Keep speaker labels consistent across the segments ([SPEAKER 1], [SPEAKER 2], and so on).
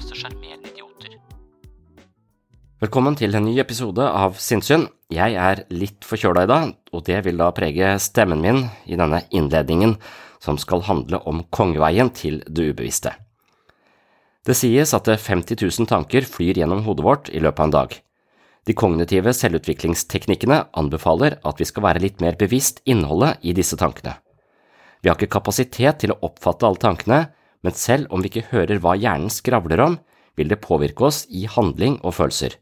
[SPEAKER 1] Til sjarmerende idioter.
[SPEAKER 2] Velkommen til en ny episode av Sinnsyn. Jeg er litt forkjøla i dag, og det vil da prege stemmen min i denne innledningen som skal handle om kongeveien til det ubevisste. Det sies at 50 000 tanker flyr gjennom hodet vårt i løpet av en dag. De kognitive selvutviklingsteknikkene anbefaler at vi skal være litt mer bevisst innholdet i disse tankene. Vi har ikke kapasitet til å oppfatte alle tankene, men selv om vi ikke hører hva hjernen skravler om, vil det påvirke oss i handling og følelser.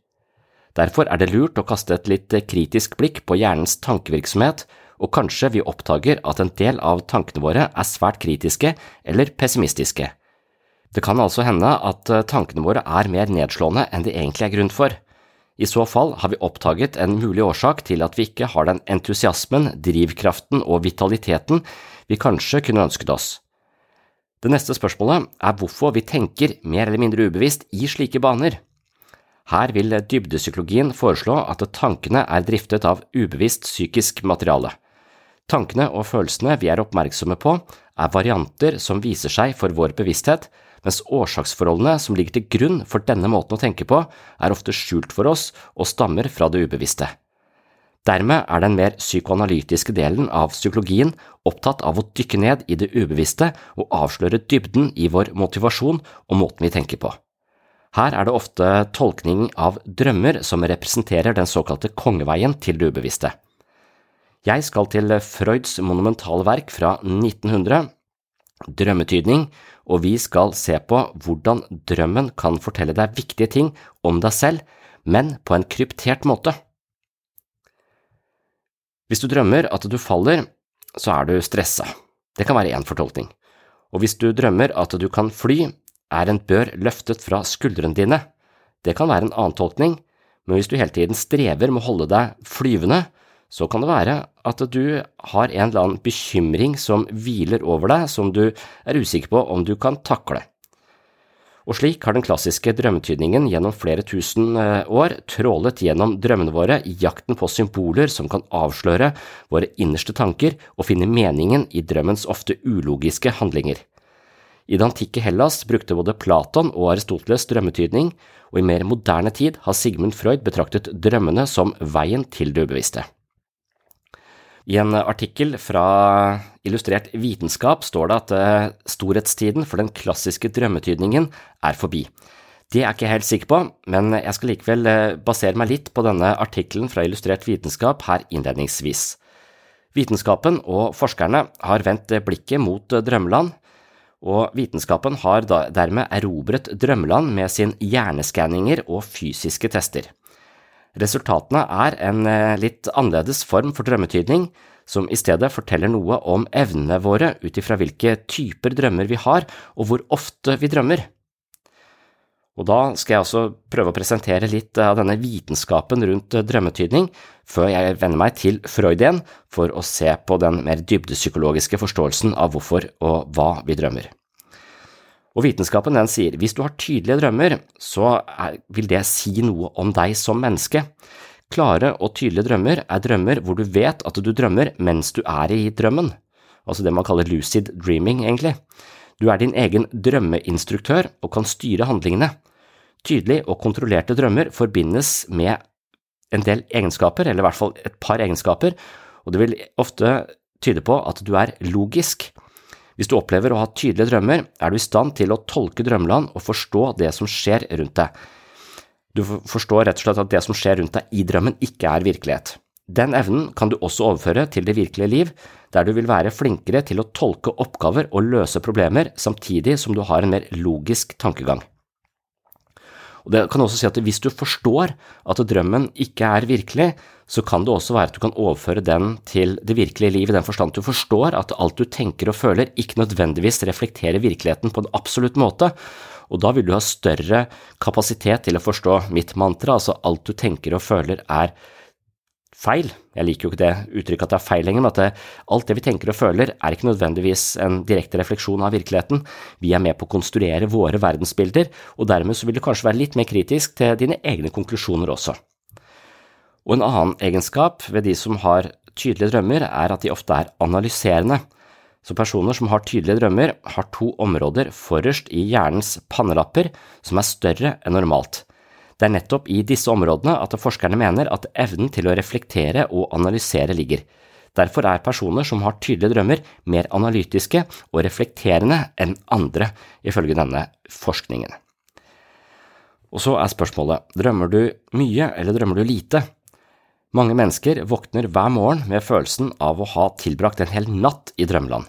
[SPEAKER 2] Derfor er det lurt å kaste et litt kritisk blikk på hjernens tankevirksomhet, og kanskje vi oppdager at en del av tankene våre er svært kritiske eller pessimistiske. Det kan altså hende at tankene våre er mer nedslående enn det egentlig er grunn for. I så fall har vi oppdaget en mulig årsak til at vi ikke har den entusiasmen, drivkraften og vitaliteten vi kanskje kunne ønsket oss. Det neste spørsmålet er hvorfor vi tenker mer eller mindre ubevisst i slike baner. Her vil dybdepsykologien foreslå at tankene er driftet av ubevisst psykisk materiale. Tankene og følelsene vi er oppmerksomme på, er varianter som viser seg for vår bevissthet, mens årsaksforholdene som ligger til grunn for denne måten å tenke på, er ofte skjult for oss og stammer fra det ubevisste. Dermed er den mer psykoanalytiske delen av psykologien opptatt av å dykke ned i det ubevisste og avsløre dybden i vår motivasjon og måten vi tenker på. Her er det ofte tolkning av drømmer som representerer den såkalte kongeveien til det ubevisste. Jeg skal til Freuds monumentale verk fra 1900, Drømmetydning, og vi skal se på hvordan drømmen kan fortelle deg viktige ting om deg selv, men på en kryptert måte. Hvis du drømmer at du faller, så er du stressa. Det kan være én fortolkning. Og hvis du drømmer at du kan fly, er en bør løftet fra skuldrene dine. Det kan være en annen tolkning, men hvis du hele tiden strever med å holde deg flyvende, så kan det være at du har en eller annen bekymring som hviler over deg, som du er usikker på om du kan takle. Og slik har den klassiske drømmetydningen gjennom flere tusen år trålet gjennom drømmene våre i jakten på symboler som kan avsløre våre innerste tanker og finne meningen i drømmens ofte ulogiske handlinger. I det antikke Hellas brukte både Platon og Aristoteles drømmetydning, og i mer moderne tid har Sigmund Freud betraktet drømmene som veien til det ubevisste. I en artikkel fra Illustrert vitenskap står det at eh, storhetstiden for den klassiske drømmetydningen er forbi. Det er jeg ikke helt sikker på, men jeg skal likevel eh, basere meg litt på denne artikkelen fra Illustrert vitenskap her innledningsvis. Vitenskapen og forskerne har vendt blikket mot drømmeland, og vitenskapen har dermed erobret drømmeland med sin hjerneskanninger og fysiske tester. Resultatene er en eh, litt annerledes form for drømmetydning, som i stedet forteller noe om evnene våre ut ifra hvilke typer drømmer vi har, og hvor ofte vi drømmer. Og da skal jeg også prøve å presentere litt av denne vitenskapen rundt drømmetydning, før jeg vender meg til Freud igjen for å se på den mer dybdepsykologiske forståelsen av hvorfor og hva vi drømmer. Og vitenskapen den sier hvis du har tydelige drømmer, så er, vil det si noe om deg som menneske. Klare og tydelige drømmer er drømmer hvor du vet at du drømmer mens du er i drømmen, altså det man kaller lucid dreaming, egentlig. Du er din egen drømmeinstruktør og kan styre handlingene. Tydelige og kontrollerte drømmer forbindes med en del egenskaper, eller i hvert fall et par egenskaper, og det vil ofte tyde på at du er logisk. Hvis du opplever å ha tydelige drømmer, er du i stand til å tolke drømmeland og forstå det som skjer rundt deg. Du forstår rett og slett at det som skjer rundt deg i drømmen, ikke er virkelighet. Den evnen kan du også overføre til det virkelige liv, der du vil være flinkere til å tolke oppgaver og løse problemer samtidig som du har en mer logisk tankegang. Og Det kan også si at hvis du forstår at drømmen ikke er virkelig, så kan det også være at du kan overføre den til det virkelige liv i den forstand. Du forstår at alt du tenker og føler ikke nødvendigvis reflekterer virkeligheten på en absolutt måte, og da vil du ha større kapasitet til å forstå mitt mantra, altså alt du tenker og føler er feil. Jeg liker jo ikke det uttrykket at det er feil lenger, men at det, alt det vi tenker og føler er ikke nødvendigvis en direkte refleksjon av virkeligheten. Vi er med på å konstruere våre verdensbilder, og dermed så vil du kanskje være litt mer kritisk til dine egne konklusjoner også. Og en annen egenskap ved de som har tydelige drømmer, er at de ofte er analyserende. Så personer som har tydelige drømmer, har to områder forrest i hjernens pannelapper som er større enn normalt. Det er nettopp i disse områdene at forskerne mener at evnen til å reflektere og analysere ligger. Derfor er personer som har tydelige drømmer, mer analytiske og reflekterende enn andre, ifølge denne forskningen. Og så er spørsmålet, drømmer du mye eller drømmer du lite? Mange mennesker våkner hver morgen med følelsen av å ha tilbrakt en hel natt i drømmeland.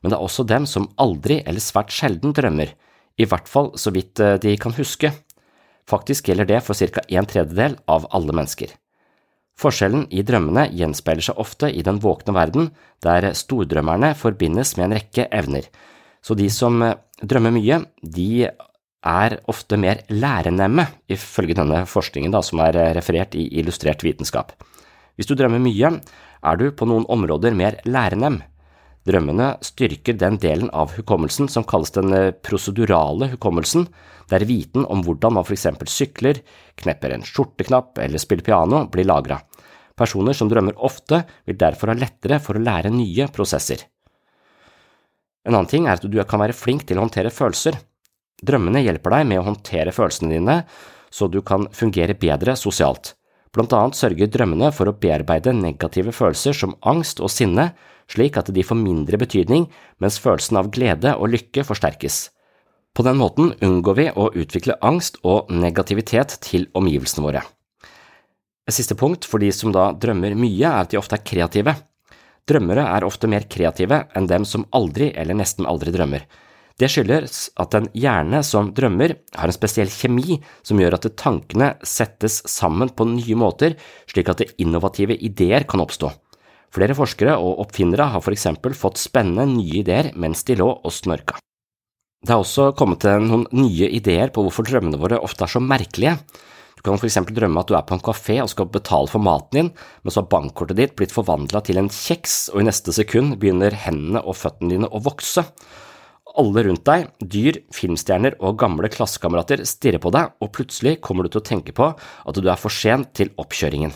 [SPEAKER 2] Men det er også dem som aldri eller svært sjelden drømmer, i hvert fall så vidt eh, de kan huske. Faktisk gjelder det for ca. en tredjedel av alle mennesker. Forskjellen i drømmene gjenspeiler seg ofte i den våkne verden, der stordrømmerne forbindes med en rekke evner, så de som eh, drømmer mye, de er ofte mer lærenemme, ifølge denne forskningen da, som er eh, referert i Illustrert vitenskap. Hvis du drømmer mye, er du på noen områder mer lærenem. Drømmene styrker den delen av hukommelsen som kalles den eh, prosedurale hukommelsen, der viten om hvordan man for eksempel sykler, knepper en skjorteknapp eller spiller piano, blir lagra. Personer som drømmer ofte, vil derfor ha lettere for å lære nye prosesser. En annen ting er at du kan være flink til å håndtere følelser. Drømmene hjelper deg med å håndtere følelsene dine, så du kan fungere bedre sosialt. Blant annet sørger drømmene for å bearbeide negative følelser som angst og sinne, slik at de får mindre betydning, mens følelsen av glede og lykke forsterkes. På den måten unngår vi å utvikle angst og negativitet til omgivelsene våre. Et siste punkt for de som da drømmer mye, er at de ofte er kreative. Drømmere er ofte mer kreative enn dem som aldri eller nesten aldri drømmer. Det skyldes at en hjerne som drømmer, har en spesiell kjemi som gjør at tankene settes sammen på nye måter, slik at innovative ideer kan oppstå. Flere forskere og oppfinnere har for eksempel fått spennende nye ideer mens de lå og snorka. Det har også kommet til noen nye ideer på hvorfor drømmene våre ofte er så merkelige. Du kan for eksempel drømme at du er på en kafé og skal betale for maten din, men så har bankkortet ditt blitt forvandla til en kjeks, og i neste sekund begynner hendene og føttene dine å vokse. Alle rundt deg, dyr, filmstjerner og gamle klassekamerater stirrer på deg, og plutselig kommer du til å tenke på at du er for sent til oppkjøringen.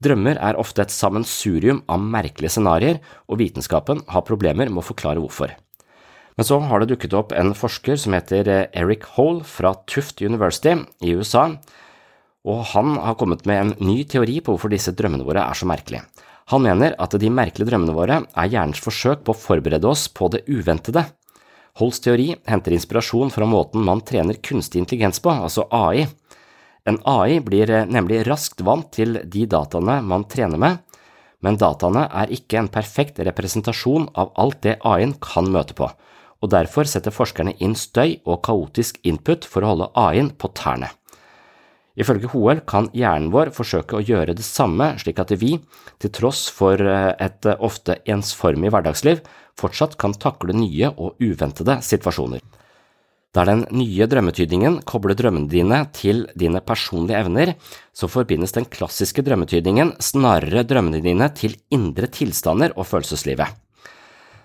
[SPEAKER 2] Drømmer er ofte et sammensurium av merkelige scenarioer, og vitenskapen har problemer med å forklare hvorfor. Men så har det dukket opp en forsker som heter eh, Eric Hole fra Tuft University i USA, og han har kommet med en ny teori på hvorfor disse drømmene våre er så merkelige. Han mener at de merkelige drømmene våre er hjernens forsøk på å forberede oss på det uventede. Holls teori henter inspirasjon fra måten man trener kunstig intelligens på, altså AI. En AI blir eh, nemlig raskt vant til de dataene man trener med, men dataene er ikke en perfekt representasjon av alt det AI-en kan møte på, og derfor setter forskerne inn støy og kaotisk input for å holde AI-en på tærne. Ifølge Hoel kan hjernen vår forsøke å gjøre det samme slik at vi, til tross for eh, et eh, ofte ensformig hverdagsliv, fortsatt kan takle nye og uventede situasjoner. Der den nye drømmetydningen kobler drømmene dine til dine personlige evner, så forbindes den klassiske drømmetydningen snarere drømmene dine til indre tilstander og følelseslivet.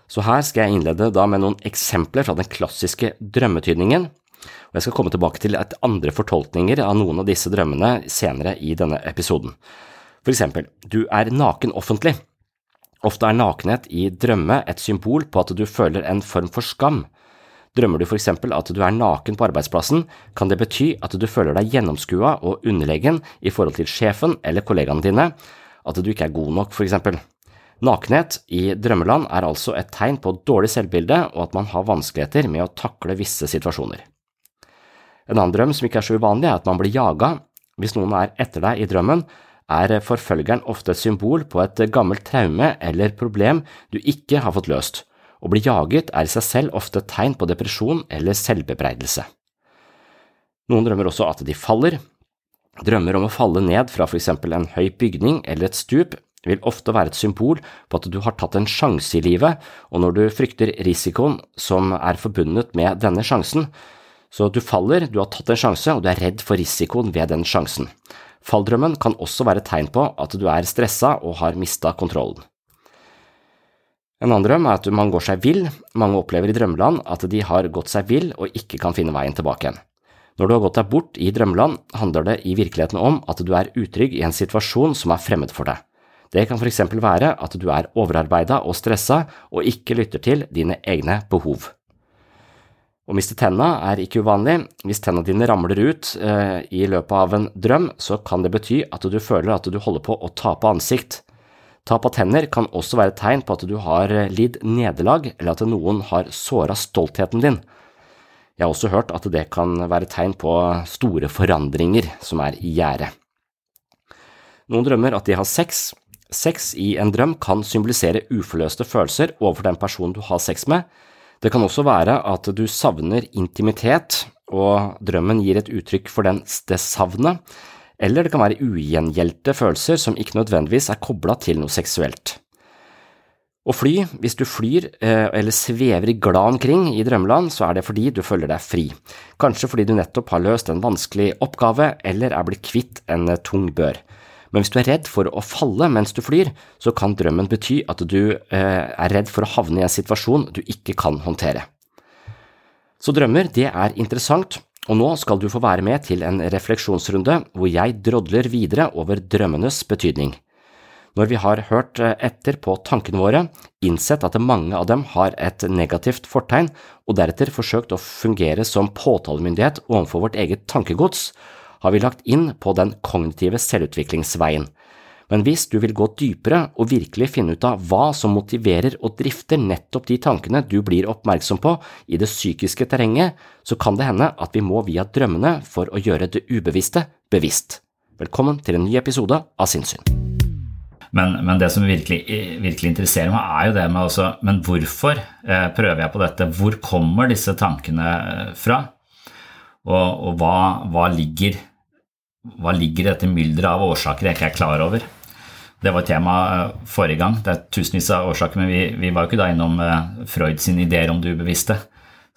[SPEAKER 2] Så her skal jeg innlede da med noen eksempler fra den klassiske drømmetydningen, og Jeg skal komme tilbake til et andre fortolkninger av noen av disse drømmene senere i denne episoden. For eksempel, du er naken offentlig. Ofte er nakenhet i drømme et symbol på at du føler en form for skam. Drømmer du for eksempel at du er naken på arbeidsplassen, kan det bety at du føler deg gjennomskua og underlegen i forhold til sjefen eller kollegaene dine, at du ikke er god nok, for eksempel. Nakenhet i drømmeland er altså et tegn på dårlig selvbilde og at man har vanskeligheter med å takle visse situasjoner. En annen drøm som ikke er så uvanlig, er at man blir jaga. Hvis noen er etter deg i drømmen, er forfølgeren ofte et symbol på et gammelt traume eller problem du ikke har fått løst. Å bli jaget er i seg selv ofte et tegn på depresjon eller selvbebreidelse. Noen drømmer også at de faller. Drømmer om å falle ned fra for eksempel en høy bygning eller et stup vil ofte være et symbol på at du har tatt en sjanse i livet, og når du frykter risikoen som er forbundet med denne sjansen, så du faller, du har tatt en sjanse, og du er redd for risikoen ved den sjansen. Falldrømmen kan også være et tegn på at du er stressa og har mista kontrollen. En annen drøm er at man går seg vill. Mange opplever i drømmeland at de har gått seg vill og ikke kan finne veien tilbake igjen. Når du har gått deg bort i drømmeland, handler det i virkeligheten om at du er utrygg i en situasjon som er fremmed for deg. Det kan for eksempel være at du er overarbeida og stressa og ikke lytter til dine egne behov. Å miste tenna er ikke uvanlig. Hvis tenna dine ramler ut eh, i løpet av en drøm, så kan det bety at du føler at du holder på å tape ansikt. Tap av tenner kan også være et tegn på at du har eh, lidd nederlag, eller at noen har såra stoltheten din. Jeg har også hørt at det kan være tegn på store forandringer som er i gjære. Noen drømmer at de har sex. Sex i en drøm kan symbolisere uforløste følelser overfor den personen du har sex med, det kan også være at du savner intimitet, og drømmen gir et uttrykk for den, det savnet, eller det kan være ugjengjeldte følelser som ikke nødvendigvis er kobla til noe seksuelt. Å fly, hvis du flyr eh, eller svever i glad omkring i drømmeland, så er det fordi du føler deg fri, kanskje fordi du nettopp har løst en vanskelig oppgave eller er blitt kvitt en tung bør men hvis du er redd for å falle mens du flyr, så kan drømmen bety at du eh, er redd for å havne i en situasjon du ikke kan håndtere. Så drømmer, det er interessant, og nå skal du få være med til en refleksjonsrunde hvor jeg drodler videre over drømmenes betydning. Når vi har hørt eh, etter på tankene våre, innsett at mange av dem har et negativt fortegn, og deretter forsøkt å fungere som påtalemyndighet overfor vårt eget tankegods, har vi lagt inn på den kognitive selvutviklingsveien. Men hvis du vil gå dypere og virkelig finne ut av hva som motiverer og drifter nettopp de tankene du blir oppmerksom på i det psykiske terrenget, så kan det hende at vi må via drømmene for å gjøre det ubevisste bevisst. Velkommen til en ny episode av Sinnssyn.
[SPEAKER 3] Men, men, det som virkelig, virkelig, interesserer meg, er jo det med også Men hvorfor eh, prøver jeg på dette? Hvor kommer disse tankene eh, fra? Og, og hva, hva, ligger, hva ligger dette mylderet av årsaker jeg ikke er klar over? Det var tema eh, forrige gang. Det er tusenvis av årsaker, men vi, vi var jo ikke da innom uh, Freud sine ideer om det ubevisste,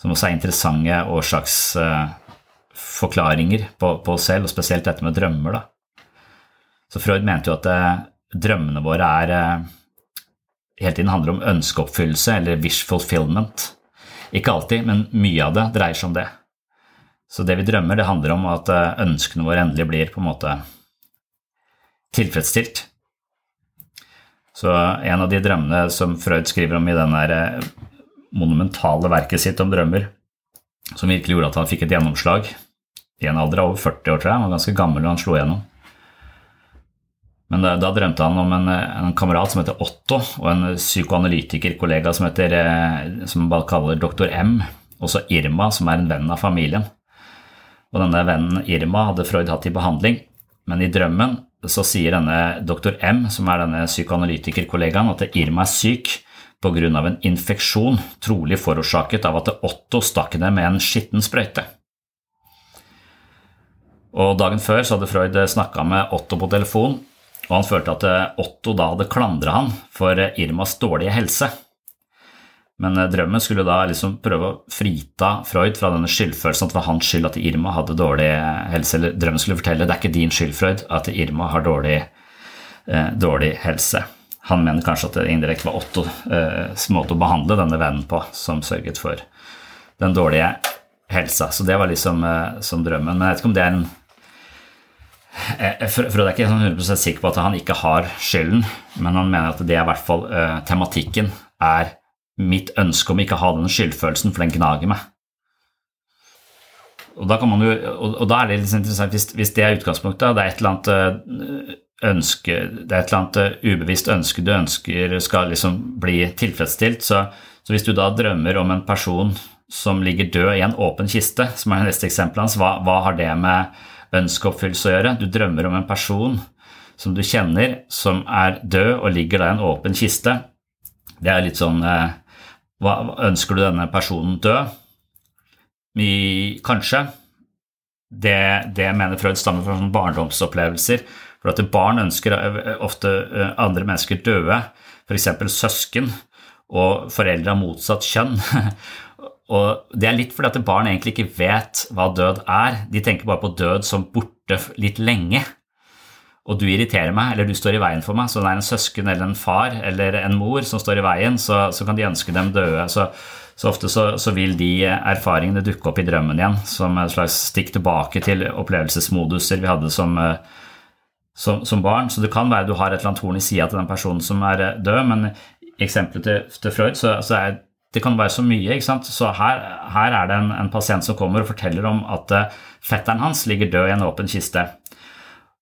[SPEAKER 3] som også er interessante årsaksforklaringer på, på, oss selv, og spesielt dette med drømmer. Da. Så Freud mente jo at uh, drømmene våre er hele tiden handler om ønskeoppfyllelse eller wish fulfillment. Ikke alltid, men mye av det dreier seg om det. Så det vi drømmer, det handler om at eh, ønskene våre endelig blir på en måte tilfredsstilt. Så en av de drømmene som Freud skriver om i den der eh, monumentale verket sitt om drømmer, som virkelig gjorde at han fikk et gjennomslag i en alder av over 40 år, tror jeg. Han var ganske gammel da han slo igjennom. Men da, da, drømte han om en, en, kamerat som heter Otto, og en psykoanalytikerkollega som heter, eh, som man bare kaller doktor M, også Irma, som er en venn av familien. Og denne vennen Irma hadde Freud hatt i behandling, men i drømmen så sier denne doktor M, som er denne psykoanalytikerkollegaen, at Irma er syk pga. en infeksjon, trolig forårsaket av at Otto stakk henne med en skitten sprøyte. Og Dagen før så hadde Freud snakka med Otto på telefon og han følte at Otto da hadde klandra han for Irmas dårlige helse. Men eh, drømmen skulle da liksom prøve å frita Freud fra denne skyldfølelsen at det var hans skyld at Irma hadde dårlig helse. Eller drømmen skulle fortelle det er ikke din skyld, Freud, at Irma har dårlig, eh, dårlig helse. Han mener kanskje at det indirekte var Ottos eh, måte å behandle denne vennen på som sørget for den dårlige helsa. Så det var liksom eh, som drømmen. Men jeg vet ikke om det er en Eh, Frode er ikke 100 sånn sikker på at han ikke har skylden, men han mener at det er i hvert fall eh, tematikken er mitt ønske om ikke å ha den skyldfølelsen, for den gnager meg. Og da, jo, og, da er det litt interessant hvis, hvis, det er utgangspunktet, det er et eller annet eh, ønske, det er et eller annet ubevisst ønske du ønsker skal liksom bli tilfredsstilt, så, så hvis du da drømmer om en person som ligger død i en åpen kiste, som er neste eksempelet hans, hva, hva har det med ønskeoppfyllelse å gjøre. Du drømmer om en person som du kjenner, som er død og ligger da i en åpen kiste. Det er litt sånn eh, hva, Ønsker du denne personen død? I, kanskje. Det, det mener Freud stammer fra barndomsopplevelser. For at barn ønsker eh, ofte eh, andre mennesker døde, f.eks. søsken og foreldre av motsatt kjønn. Og det er litt fordi at barn egentlig ikke vet hva død er. De tenker bare på død som borte litt lenge. Og du irriterer meg, eller du står i veien for meg, så det er en søsken eller en far eller en mor som står i veien, så, så kan de ønske dem døde. Så, så ofte så, så, vil de erfaringene dukke opp i drømmen igjen, som et slags stikk tilbake til opplevelsesmoduser vi hadde som, som, som barn. Så det kan være du har et eller annet horn i sida til den personen som er død, men i eksempelet til, til Freud så, så er det kan være så mye. ikke sant? Så her, her er det en, en, pasient som kommer og forteller om at uh, fetteren hans ligger død i en åpen kiste.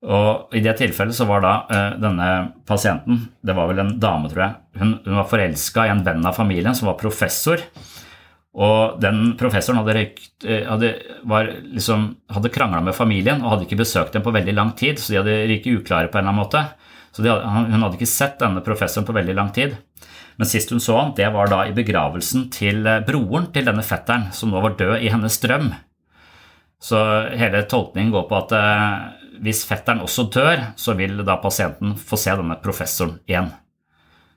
[SPEAKER 3] Og I det tilfellet så var da uh, denne pasienten, det var vel en dame, tror jeg, hun, hun var forelska i en venn av familien som var professor. Og den professoren hadde, røykt, uh, hadde, liksom, hadde krangla med familien og hadde ikke besøkt dem på veldig lang tid, så de hadde ryket uklare på en eller annen måte. Så hadde, hun hadde ikke sett denne professoren på veldig lang tid. Men sist hun så han, det var da i begravelsen til eh, broren til denne fetteren, som nå var død i hennes drøm. Så hele tolkningen går på at eh, hvis fetteren også dør, så vil da pasienten få se denne professoren igjen.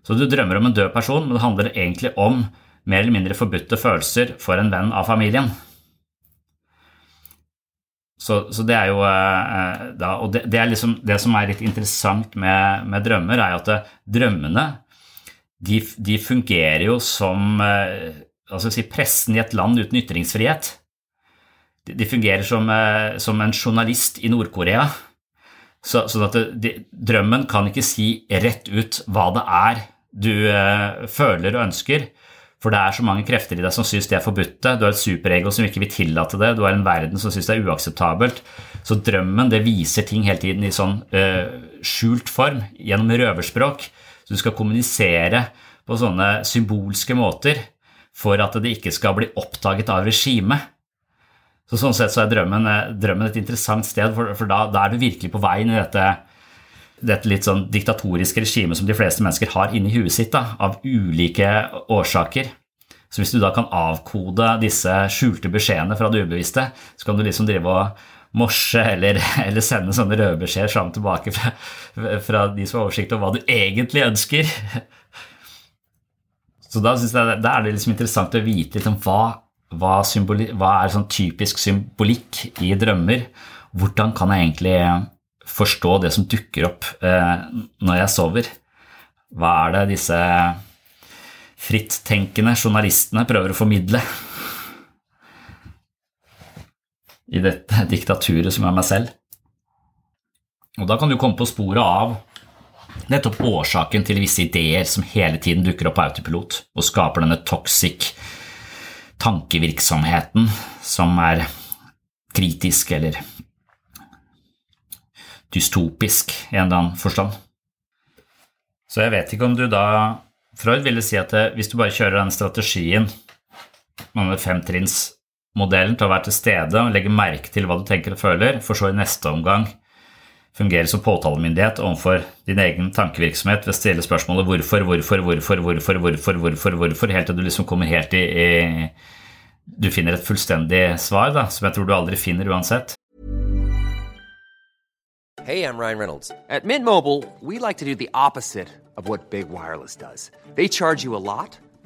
[SPEAKER 3] Så du drømmer om en død person, men det handler egentlig om mer eller mindre forbudte følelser for en venn av familien. Så, så det er jo eh, da, Og det, det, er liksom det som er litt interessant med, med drømmer, er at at drømmene de, de fungerer jo som altså si, pressen i et land uten ytringsfrihet. De, de fungerer som, eh, som, en journalist i Nord-Korea. Så, sånn at det, drømmen kan ikke si rett ut hva det er du eh, føler og ønsker. For det er så mange krefter i deg som syns det er forbudte. Du har et superego som ikke vil tillate det. Du har en verden som syns det er uakseptabelt. Så drømmen det viser ting hele tiden i sånn eh, skjult form, gjennom røverspråk. Så du skal kommunisere på sånne symbolske måter for at det ikke skal bli oppdaget av regimet. Så Sånn sett så er drømmen, eh, drømmen et interessant sted, for, for da, da, er du virkelig på vei inn i dette, dette litt sånn diktatoriske regimet som de fleste mennesker har inni huet sitt, da, av ulike årsaker. Så hvis du da kan avkode disse skjulte beskjedene fra det ubevisste, så kan du liksom drive og morse eller, eller sende sånne røde beskjeder fram og tilbake fra, fra, de som har oversikt over hva du egentlig ønsker. Så da, jeg, da er det liksom interessant å vite liksom hva, hva, symboli, hva er sånn typisk symbolikk i drømmer. Hvordan kan jeg egentlig forstå det som dukker opp eh, når jeg sover? Hva er det disse frittenkende journalistene prøver å formidle? i dette diktaturet som er meg selv. Og da kan du komme på sporet av nettopp årsaken til visse ideer som hele tiden dukker opp på autopilot og skaper denne toxic tankevirksomheten som er kritisk eller dystopisk i en eller annen forstand. Så jeg vet ikke om du da Freud ville si at eh, hvis du bare kjører den strategien, denne femtrinnsmodellen, til å være til stede og legge merke til hva du tenker og føler, for så i neste omgang fungere som påtalemyndighet overfor din egen tankevirksomhet ved å stille spørsmålet hvorfor, hvorfor, hvorfor, hvorfor, hvorfor, hvorfor, hvorfor, helt til du liksom kommer helt i, i Du finner et fullstendig svar, da, som jeg tror du aldri finner uansett.
[SPEAKER 4] Hey, I'm Ryan Reynolds. At Mint Mobile, we like to do the opposite Big Wireless does. They charge you a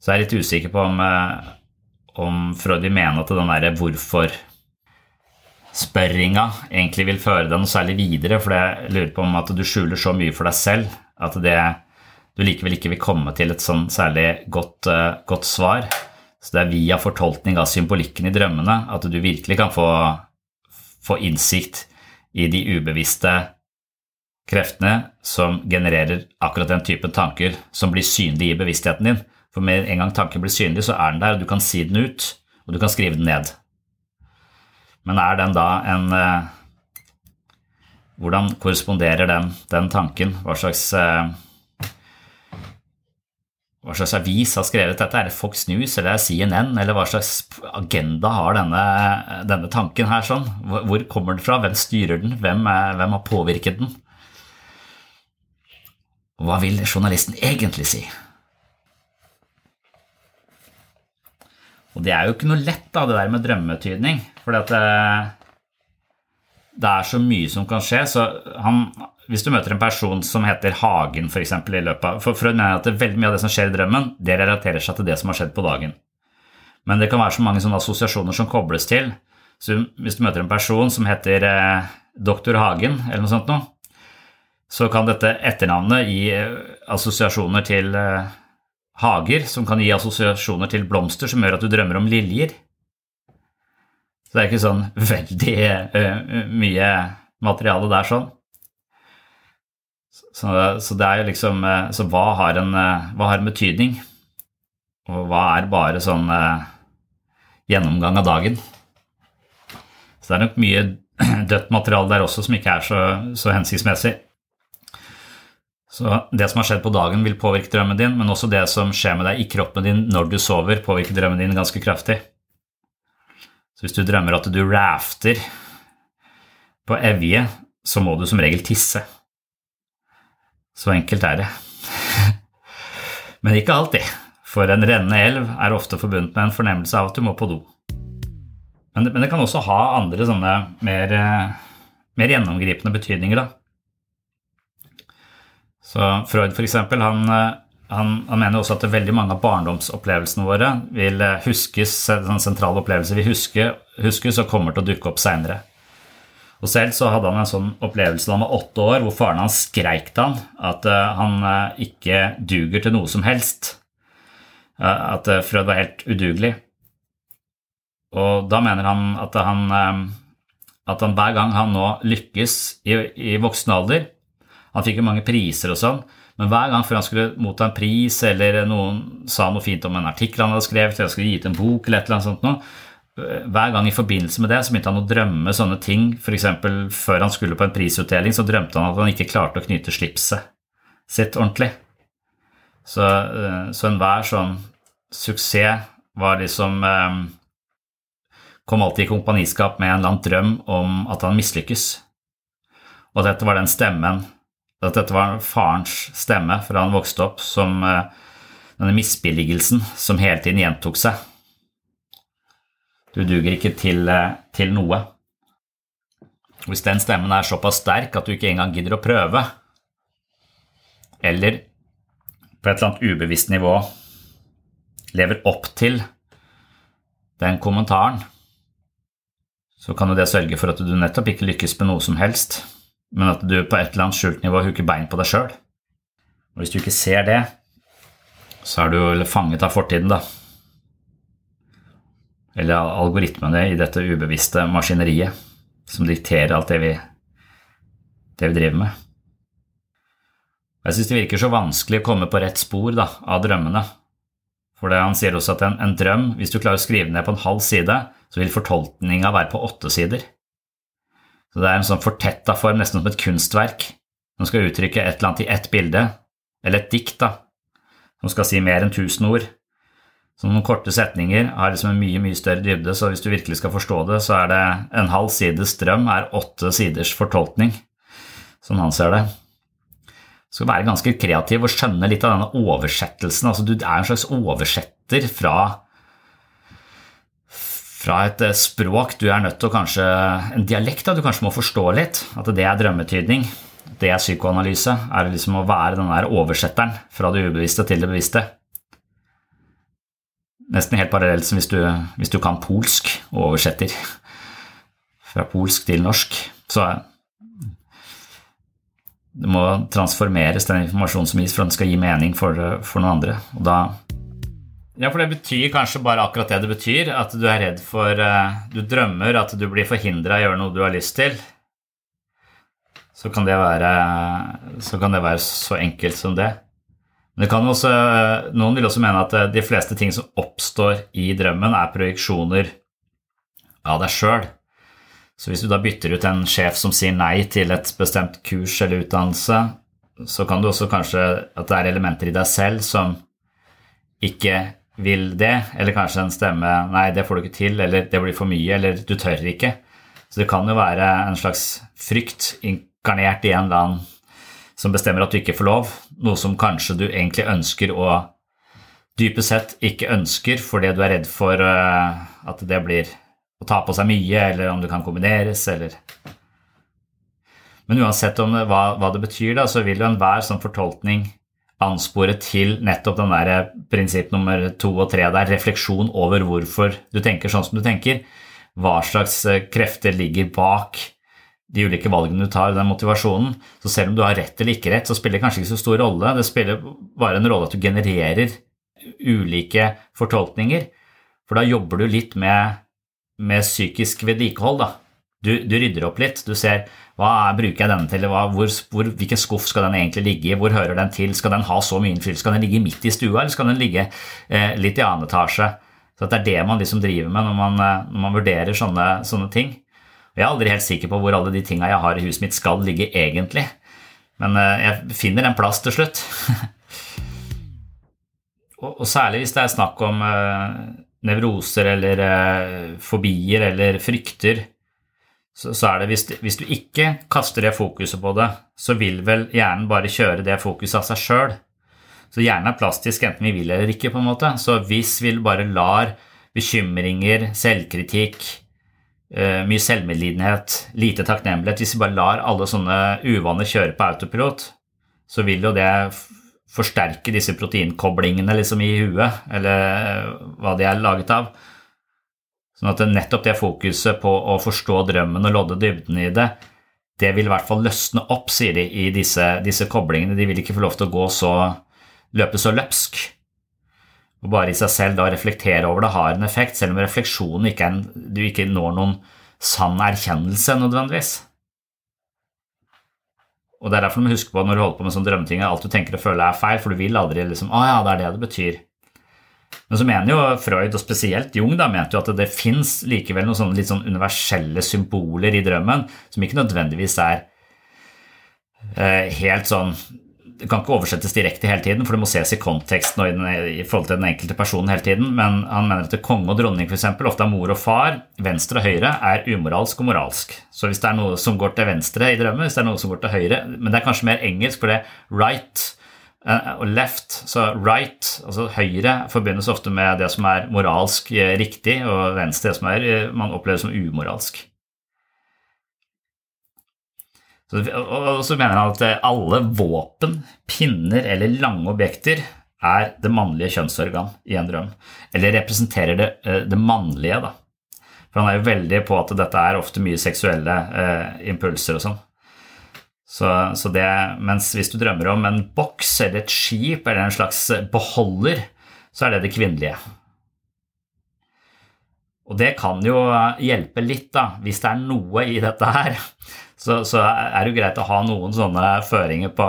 [SPEAKER 3] Så jeg er litt usikker på om, eh, om Freud mener at den derre hvorfor-spørringa egentlig vil føre deg noe særlig videre, for jeg lurer på om at du skjuler så mye for deg selv at det, du likevel ikke vil komme til et sånn særlig godt, uh, godt svar. Så det er via fortolkning av symbolikken i drømmene at du virkelig kan få, få innsikt i de ubevisste kreftene som genererer akkurat den typen tanker som blir synlige i bevisstheten din. For med en gang tanken blir synlig, så er den der, og du kan si den ut, og du kan skrive den ned. Men er den da en eh, Hvordan korresponderer den, den tanken? Hva slags eh, hva slags avis har skrevet dette? Er det Fox News eller er det CNN? Eller hva slags agenda har denne, denne tanken her? sånn? Hvor, kommer den fra? Hvem styrer den? Hvem, er, hvem har påvirket den? Hva vil journalisten egentlig si? Og det er jo ikke noe lett, da, det der med drømmetydning. For det, det er så mye som kan skje. så han, Hvis du møter en person som heter Hagen, eksempel, i løpet av For Freud mener at veldig mye av det som skjer i drømmen, det relaterer seg til det som har skjedd på dagen. Men det kan være så mange sånne assosiasjoner som kobles til. Så hvis du møter en person som heter eh, Doktor Hagen, eller noe sånt noe, så kan dette etternavnet gi eh, assosiasjoner til eh, hager, som kan gi assosiasjoner til blomster, som gjør at du drømmer om liljer. Så det er ikke sånn veldig uh, mye materiale der sånn. Så, så, det er jo liksom Så hva har en, hva har en betydning? Og hva er bare sånn uh, gjennomgang av dagen? Så det er nok mye dødt materiale der også som ikke er så, så hensiktsmessig. Så Det som har skjedd på dagen, vil påvirke drømmen din, men også det som skjer med deg i kroppen din når du sover, påvirker drømmen din ganske kraftig. Så Hvis du drømmer at du rafter på Evje, så må du som regel tisse. Så enkelt er det. Men ikke alltid, for en rennende elv er ofte forbundet med en fornemmelse av at du må på do. Men det, men det kan også ha andre sånne mer, mer gjennomgripende betydninger. da. Så Freud for eksempel, han, han, han mener også at veldig mange av barndomsopplevelsene våre vil huskes, sånn sentrale opplevelser vi husker, huskes og kommer til å dukke opp seinere. Og selv så hadde han en sånn opplevelse da han var åtte år, hvor faren hans skreik til han at uh, han ikke duger til noe som helst. At Frød var helt udugelig. Og da mener han at han, at han hver gang han nå lykkes i, i voksen alder Han fikk jo mange priser og sånn, men hver gang før han skulle motta en pris, eller noen sa noe fint om en artikkel han hadde skrevet, eller skulle gi ut en bok, eller et eller annet sånt noe, hver gang i forbindelse med det så begynte han å drømme sånne ting. F.eks. før han skulle på en prisutdeling, så drømte han at han ikke klarte å knyte slipset sitt ordentlig. Så, eh, så enhver sånn suksess var liksom eh, Kom alltid i kompaniskap med en eller annen drøm om at han mislykkes. Og dette var den stemmen at Dette var farens stemme fra han vokste opp, som eh, denne misbilligelsen som hele tiden gjentok seg. Du duger ikke til, eh, til noe. Hvis den stemmen er såpass sterk at du ikke engang gidder å prøve, eller på et eller annet ubevisst nivå lever opp til den kommentaren, så kan jo det sørge for at du nettopp ikke lykkes med noe som helst, men at du på et eller annet skjult nivå hooker bein på deg sjøl. Og hvis du ikke ser det, så er du fanget av fortiden, da eller algoritmene i dette ubevisste maskineriet som dikterer alt det vi, det vi driver med. Jeg syns det virker så vanskelig å komme på rett spor da, av drømmene. For han sier også at en, en, drøm, hvis du klarer å skrive ned på en halv side, så vil fortolkninga være på åtte sider. Så det er en sånn fortetta form, nesten som et kunstverk, som skal uttrykke et eller annet i ett bilde, eller et dikt, da, som skal si mer enn tusen ord. Så noen korte setninger har liksom en mye mye større dybde, så hvis du virkelig skal forstå det, så er det en halv sides drøm er åtte siders fortolkning, som han ser det. Du skal være ganske kreativ og skjønne litt av denne oversettelsen. Altså, du er en slags oversetter fra, fra et eh, språk du er nødt til å kanskje En dialekt da, du kanskje må forstå litt. At det er drømmetydning. Det er psykoanalyse. Er liksom å være den der oversetteren fra det ubevisste til det bevisste. Nesten helt parallelt som hvis du, hvis du kan polsk og oversetter fra polsk til norsk. Så det må transformeres, den informasjonen som gis, for den skal gi mening for, for noen andre. Og da ja, for det betyr kanskje bare akkurat det det betyr. At du er redd for eh, Du drømmer at du blir forhindra i å gjøre noe du har lyst til. Så kan det være så, kan det være så enkelt som det. Også, noen vil også mene at eh, de fleste ting som oppstår i drømmen, er projeksjoner av deg sjøl. Så hvis du da bytter ut en sjef som sier nei til et bestemt kurs eller utdannelse, så kan du også kanskje at det er elementer i deg selv som ikke vil det, eller kanskje en stemme 'nei, det får du ikke til', eller 'det blir for mye', eller 'du tør ikke'. Så det kan jo være en slags frykt inkarnert i en eller annen som bestemmer at du ikke får lov, noe som kanskje du egentlig ønsker å dypest sett ikke ønsker fordi du er redd for eh, at det blir å ta på seg mye, eller om det kan kombineres, eller Men uansett det, hva, hva, det betyr, da, så vil jo enhver sånn fortolkning anspore til nettopp den der eh, prinsipp nummer to og tre der, refleksjon over hvorfor du tenker sånn som du tenker. Hva slags eh, krefter ligger bak de ulike valgene du tar, den motivasjonen. Så selv om du har rett eller ikke rett, så spiller det kanskje ikke så stor rolle. Det spiller bare en rolle at du genererer ulike fortolkninger. For da jobber du litt med, med psykisk vedlikehold. da. Du, du, rydder opp litt. Du ser hva bruker jeg denne til, hva, hvor, hvor, hvilken skuff skal den egentlig ligge i, hvor hører den til, skal den ha så mye innflytelse, skal den ligge midt i stua, eller skal den ligge eh, litt i annen etasje? Så Det er det man liksom driver med når man, eh, når man vurderer sånne, sånne ting. Jeg er aldri helt sikker på hvor alle de tinga jeg har i huset mitt skal ligge egentlig. Men eh, jeg finner en plass til slutt. og, særlig hvis det er snakk om uh, nevroser eller uh, fobier eller frykter, så, er det hvis, hvis, du ikke kaster det fokuset på det, så vil vel hjernen bare kjøre det fokuset av seg sjøl. Så hjernen er plastisk enten vi vil eller ikke, på en måte. Så hvis vi bare lar bekymringer, selvkritikk, Eh, mye selvmedlidenhet, lite takknemlighet Hvis vi bare lar alle sånne uvaner kjøre på autopilot, så vil jo det forsterke disse proteinkoblingene liksom i huet, eller hva de er laget av. Sånn at nettopp det fokuset på å forstå drømmen og lodde dybden i det, det vil i hvert fall løsne opp, sier de, i disse, disse koblingene. De vil ikke få lov til å gå så, løpe så løpsk. Og bare i seg selv da reflektere over det har en effekt, selv om refleksjonen ikke er en, du ikke når noen sann erkjennelse nødvendigvis. Og Det er derfor du må huske på når du holder på med sånne drømmeting, at alt du tenker og føler er feil, for du vil aldri liksom Å ja, det er det det betyr. Men så mener jo Freud, og spesielt Jung, da, mente jo at det fins likevel noen sånne litt sånn universelle symboler i drømmen som ikke nødvendigvis er eh, helt sånn det kan ikke oversettes direkte hele tiden, for det må ses i konteksten og i, den, i, forhold til den enkelte personen hele tiden. Men han mener at konge og dronning for eksempel, ofte er mor og far, venstre og høyre, er umoralsk og moralsk. Så hvis det er noe som går til venstre i drømmen, hvis det er noe som går til høyre Men det er kanskje mer engelsk, for det right og left, så right, altså høyre, forbindes ofte med det som er moralsk eh, riktig, og venstre det som er, eh, man opplever som umoralsk. Så, og så mener han at alle våpen, pinner eller lange objekter er det mannlige kjønnsorgan i en drøm, eller representerer det, det mannlige. da. For han er jo veldig på at dette er ofte mye seksuelle eh, impulser og sånn. Så, så det, mens hvis du drømmer om en boks eller et skip eller en slags beholder, så er det det kvinnelige. Og det kan jo hjelpe litt, da. Hvis det er noe i dette her, så, så er det jo greit å ha noen sånne føringer på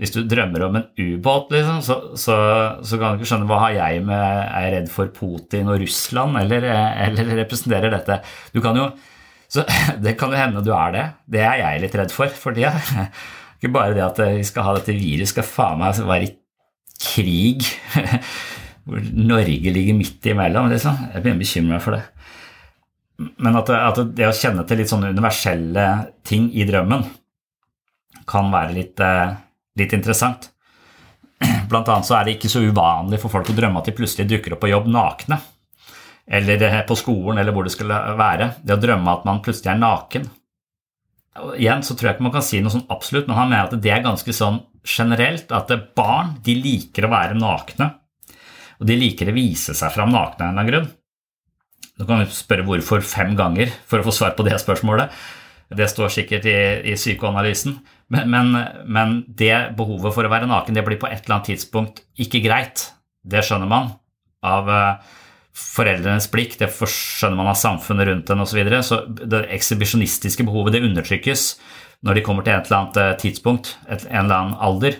[SPEAKER 3] Hvis du drømmer om en ubåt, liksom, så, så, så, kan du ikke skjønne hva har jeg med Er jeg redd for Putin og Russland, eller, eller representerer dette Du kan jo så det kan jo hende du er det. Det er jeg litt redd for for tida. Ikke bare det at vi skal ha dette viruset, skal faen meg være i krig hvor Norge ligger midt imellom, liksom. Jeg begynner å bekymre meg for det. Men at, at, det å kjenne til litt sånne universelle ting i drømmen kan være litt, eh, litt interessant. Blant annet så er det ikke så uvanlig for folk å drømme at de plutselig dukker opp på jobb nakne eller på skolen, eller hvor det skulle være. Det å drømme at man plutselig er naken. Og igjen så tror jeg ikke man kan si noe sånn absolutt, men han mener at det er ganske sånn generelt at barn de liker å være nakne. Og de liker å vise seg fram nakne av en eller annen grunn. Nå kan vi spørre hvorfor fem ganger for å få svar på det spørsmålet. Det står sikkert i, i psykoanalysen. Men, men, men, det behovet for å være naken det blir på et eller annet tidspunkt ikke greit. Det skjønner man av uh, foreldrenes blikk, det skjønner man av samfunnet rundt en osv. Så, videre. så det ekshibisjonistiske behovet det undertrykkes når de kommer til et eller annet eh, tidspunkt, et, en eller annen alder.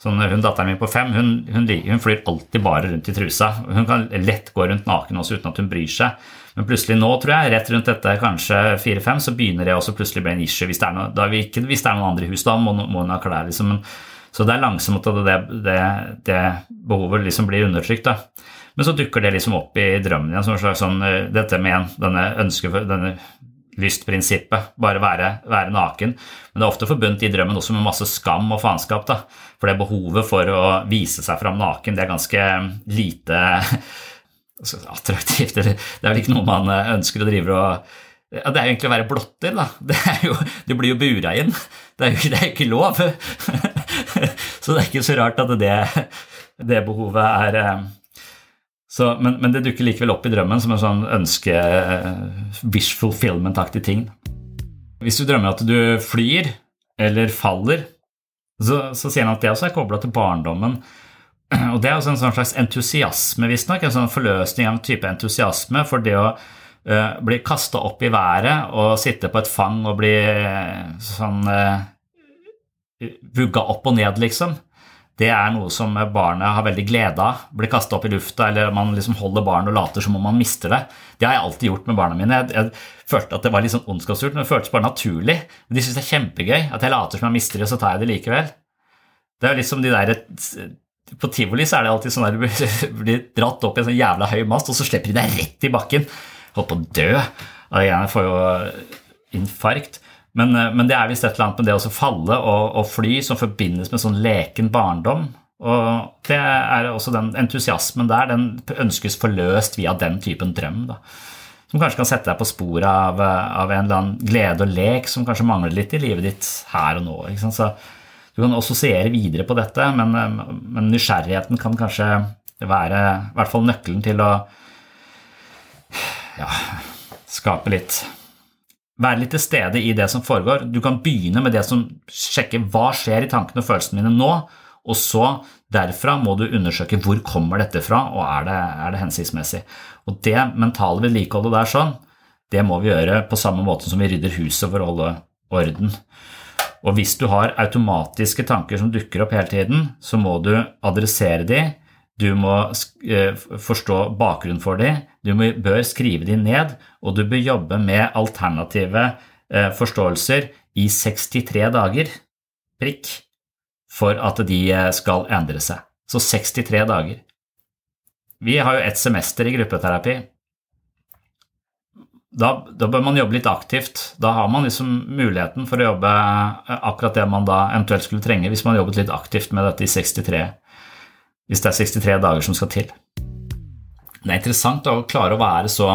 [SPEAKER 3] Sånn, hun Datteren min på fem hun, hun, hun, flyr alltid bare rundt i trusa. Hun kan lett gå rundt naken også uten at hun bryr seg. Men plutselig nå, tror jeg, rett rundt dette kanskje fire-fem, så begynner det også plutselig å bli en issue. Hvis det er, noe, ikke, hvis det er noen andre i huset, da må, må hun ha klær. liksom. Så det er langsomt at det, det, det behovet liksom blir undertrykt. da. Men så dukker det liksom opp i drømmen igjen, som en slags sånn eh, Dette med denne ønske denne lystprinsippet, bare være, være, naken. Men det er ofte forbundet i drømmen også med masse skam og faenskap. da, For det behovet for å vise seg fram naken, det er ganske lite altså, attraktivt. Det er vel ikke noe man eh, ønsker å drive og ja, Det er jo egentlig å være blotter, da. Det er jo, du blir jo bura inn. Det er jo, det er ikke lov. Så det er ikke så rart at det, det behovet er eh, så, men, men, det dukker likevel opp i drømmen som en sånn ønske wish fulfillment-aktig ting. Hvis du drømmer at du flyr eller faller, så, så sier han at det også er kobla til barndommen. Og det er også en sånn slags entusiasme, visstnok. En sånn forløsning av en type entusiasme for det å uh, bli kasta opp i været og sitte på et fang og bli uh, sånn uh, vugga opp og ned, liksom det er noe som barnet har veldig glede av. Blir kasta opp i lufta, eller man liksom holder barnet og later som om man mister det. Det har jeg alltid gjort med barna mine. Jeg, jeg følte at det var litt sånn ondskapsfullt, men det føltes bare naturlig. De syns det er kjempegøy at jeg later som jeg mister det, og så tar jeg det likevel. Det er liksom de der På tivoli så er det alltid sånn at du blir dratt opp i en sånn jævla høy mast, og så slipper de deg rett i bakken. Holdt på å dø. Jeg får jo infarkt. Men, eh, men, det er visst et eller annet med det å falle og, og, fly som forbindes med sånn leken barndom. Og det er også den entusiasmen der, den ønskes forløst via den typen drøm. Da. Som kanskje kan sette deg på sporet av, av, en eller annen glede og lek som kanskje mangler litt i livet ditt her og nå. Så du kan assosiere videre på dette, men, men nysgjerrigheten kan kanskje være i hvert fall nøkkelen til å ja, skape litt Være litt til stede i det som foregår. Du kan begynne med det som sjekker hva skjer i tankene og følelsene mine nå, og så derfra må du undersøke hvor kommer dette fra, og er det, er det hensiktsmessig. Og det mentale vedlikeholdet der sånn, det må vi gjøre på samme måte som vi rydder huset for å holde orden. Og hvis du har automatiske tanker som dukker opp hele tiden, så må du adressere de, du må eh, forstå bakgrunnen for dem, du bør skrive dem ned, og du bør jobbe med alternative eh, forståelser i 63 dager, prikk, for at de eh, skal endre seg. Så 63 dager. Vi har jo ett semester i gruppeterapi. Da, da, bør man jobbe litt aktivt. Da har man liksom muligheten for å jobbe akkurat det man da eventuelt skulle trenge, hvis man jobbet litt aktivt med dette i 63 hvis det er 63 dager som skal til. Det er interessant å klare å være så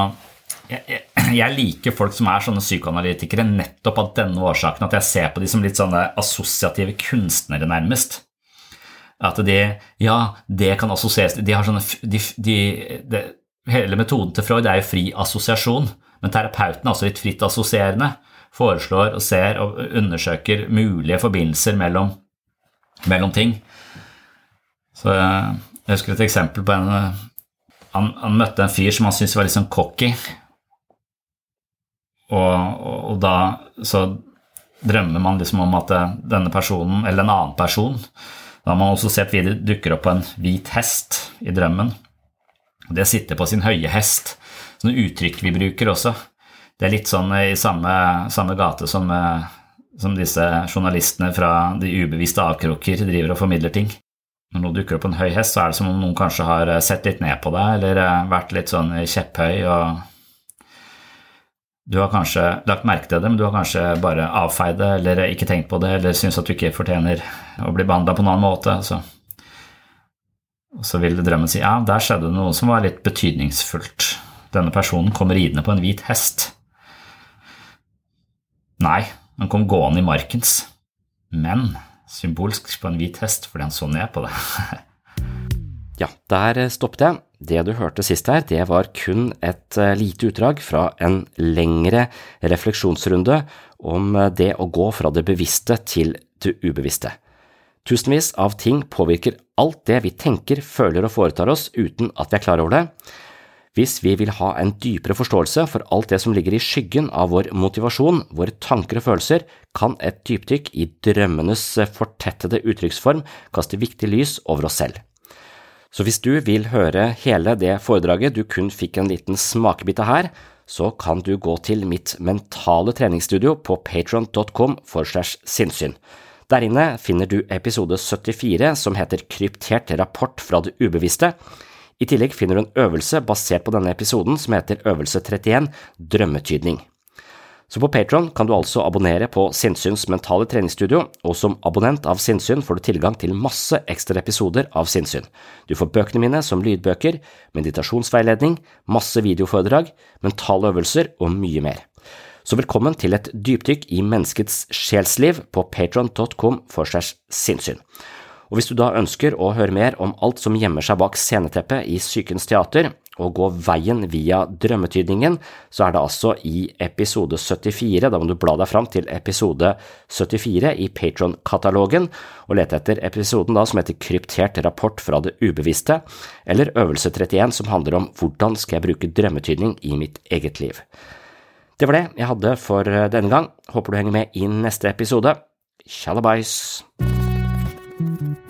[SPEAKER 3] jeg, jeg, liker folk som er sånne psykoanalytikere nettopp av denne årsaken, at jeg ser på de som litt sånne assosiative kunstnere, nærmest. At de Ja, det kan assosieres De har sånne de, de, de, Hele metoden til Freud er jo fri assosiasjon, men terapeuten er også litt fritt assosierende. Foreslår og ser og undersøker mulige forbindelser mellom, mellom ting. Så jeg, husker et eksempel på en han, han, møtte en fyr som han syntes var litt sånn cocky. Og, og, og, da så drømmer man liksom om at denne personen, eller en annen person Da har man også sett videre dukker opp på en hvit hest i drømmen. Det sitter på sin høye hest. Sånne uttrykk vi bruker også. Det er litt sånn i samme, samme gate som, som disse journalistene fra de ubevisste avkroker driver og formidler ting når noe dukker opp en høy hest, så er det som om noen kanskje har eh, sett litt ned på deg, eller eh, vært litt sånn kjepphøy, og du har kanskje lagt merke til det, men du har kanskje bare avfeid det, eller ikke tenkt på det, eller syns at du ikke fortjener å bli behandla på en annen måte. Så. Og så vil drømmen si ja, der skjedde det noe som var litt betydningsfullt. Denne personen kom ridende på en hvit hest. Nei, han kom gående i markens. Men symbolsk på en hvit hest fordi han så ned på det.
[SPEAKER 2] ja, der stoppet jeg. Det du hørte sist her, det var kun et eh, lite utdrag fra en lengre refleksjonsrunde om eh, det å gå fra det bevisste til det ubevisste. Tusenvis av ting påvirker alt det vi tenker, føler og foretar oss uten at vi er klar over det. Hvis vi vil ha en dypere forståelse for alt det som ligger i skyggen av vår motivasjon, våre tanker og følelser, kan et dypdykk i drømmenes fortettede uttrykksform kaste viktig lys over oss selv. Så hvis du vil høre hele det foredraget du kun fikk en liten smakebit av her, så kan du gå til mitt mentale treningsstudio på patron.com for segs sinnssyn. Der inne finner du episode 74 som heter Kryptert rapport fra det ubevisste. I tillegg finner du en øvelse basert på denne episoden som heter Øvelse 31 Drømmetydning. Så på Patron kan du altså abonnere på Sinnsyns mentale treningsstudio, og som abonnent av Sinnsyn får du tilgang til masse ekstra episoder av Sinnsyn. Du får bøkene mine som lydbøker, meditasjonsveiledning, masse videoforedrag, mentale øvelser og mye mer. Så velkommen til et dypdykk i menneskets sjelsliv på patron.com for segs sinnssyn. Og hvis du da ønsker å høre mer om alt som gjemmer seg bak sceneteppet i Sykens teater, og gå veien via drømmetydningen, så er det altså i episode 74, da må du bla deg fram til episode 74 i Patron-katalogen, og lete etter episoden da som heter Kryptert rapport fra det ubevisste, eller Øvelse 31 som handler om hvordan skal jeg bruke drømmetydning i mitt eget liv. Det var det jeg hadde for denne gang, håper du henger med i neste episode. Tjallabais!